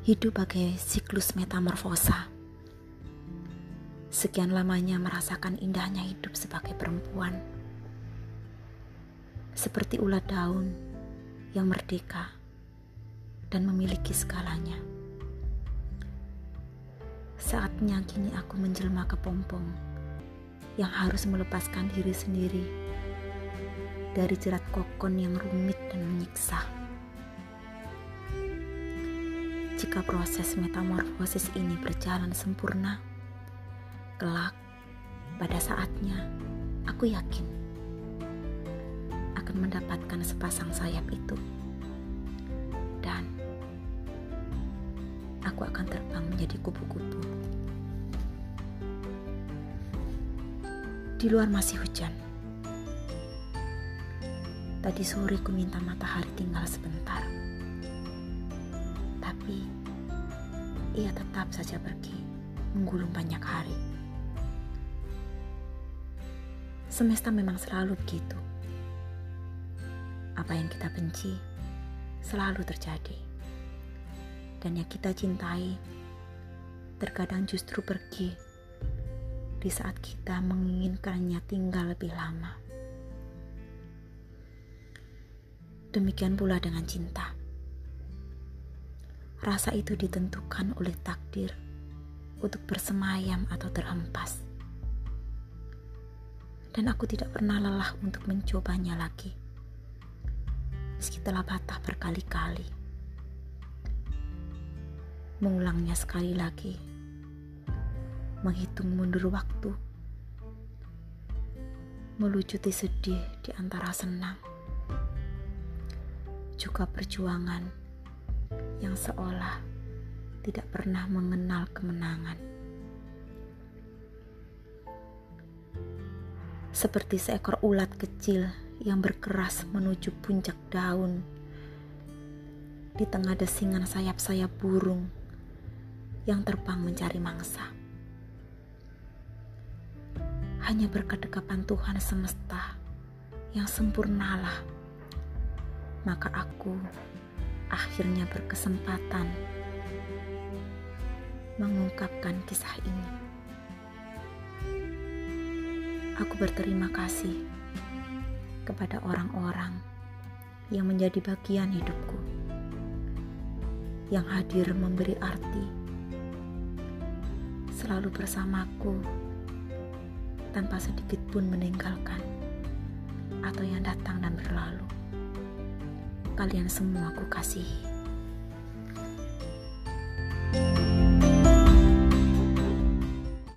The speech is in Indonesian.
Hidup bagai siklus metamorfosa. Sekian lamanya merasakan indahnya hidup sebagai perempuan. Seperti ulat daun yang merdeka dan memiliki segalanya. Saatnya kini aku menjelma ke pompong yang harus melepaskan diri sendiri dari jerat kokon yang rumit dan menyiksa. Jika proses metamorfosis ini berjalan sempurna, kelak pada saatnya aku yakin akan mendapatkan sepasang sayap itu. Dan aku akan terbang menjadi kupu-kupu. Di luar masih hujan. Tadi sore ku minta matahari tinggal sebentar. Tapi ia tetap saja pergi menggulung banyak hari. Semesta memang selalu begitu. Apa yang kita benci selalu terjadi. Dan yang kita cintai terkadang justru pergi di saat kita menginginkannya tinggal lebih lama. Demikian pula dengan cinta. Rasa itu ditentukan oleh takdir untuk bersemayam atau terhempas. Dan aku tidak pernah lelah untuk mencobanya lagi. Meski telah patah berkali-kali. Mengulangnya sekali lagi. Menghitung mundur waktu. Melucuti sedih di antara senang juga perjuangan yang seolah tidak pernah mengenal kemenangan. Seperti seekor ulat kecil yang berkeras menuju puncak daun di tengah desingan sayap-sayap burung yang terbang mencari mangsa. Hanya berkedekapan Tuhan semesta yang sempurnalah maka aku akhirnya berkesempatan mengungkapkan kisah ini. Aku berterima kasih kepada orang-orang yang menjadi bagian hidupku, yang hadir memberi arti, selalu bersamaku tanpa sedikit pun meninggalkan, atau yang datang dan berlalu kalian semua aku kasihi.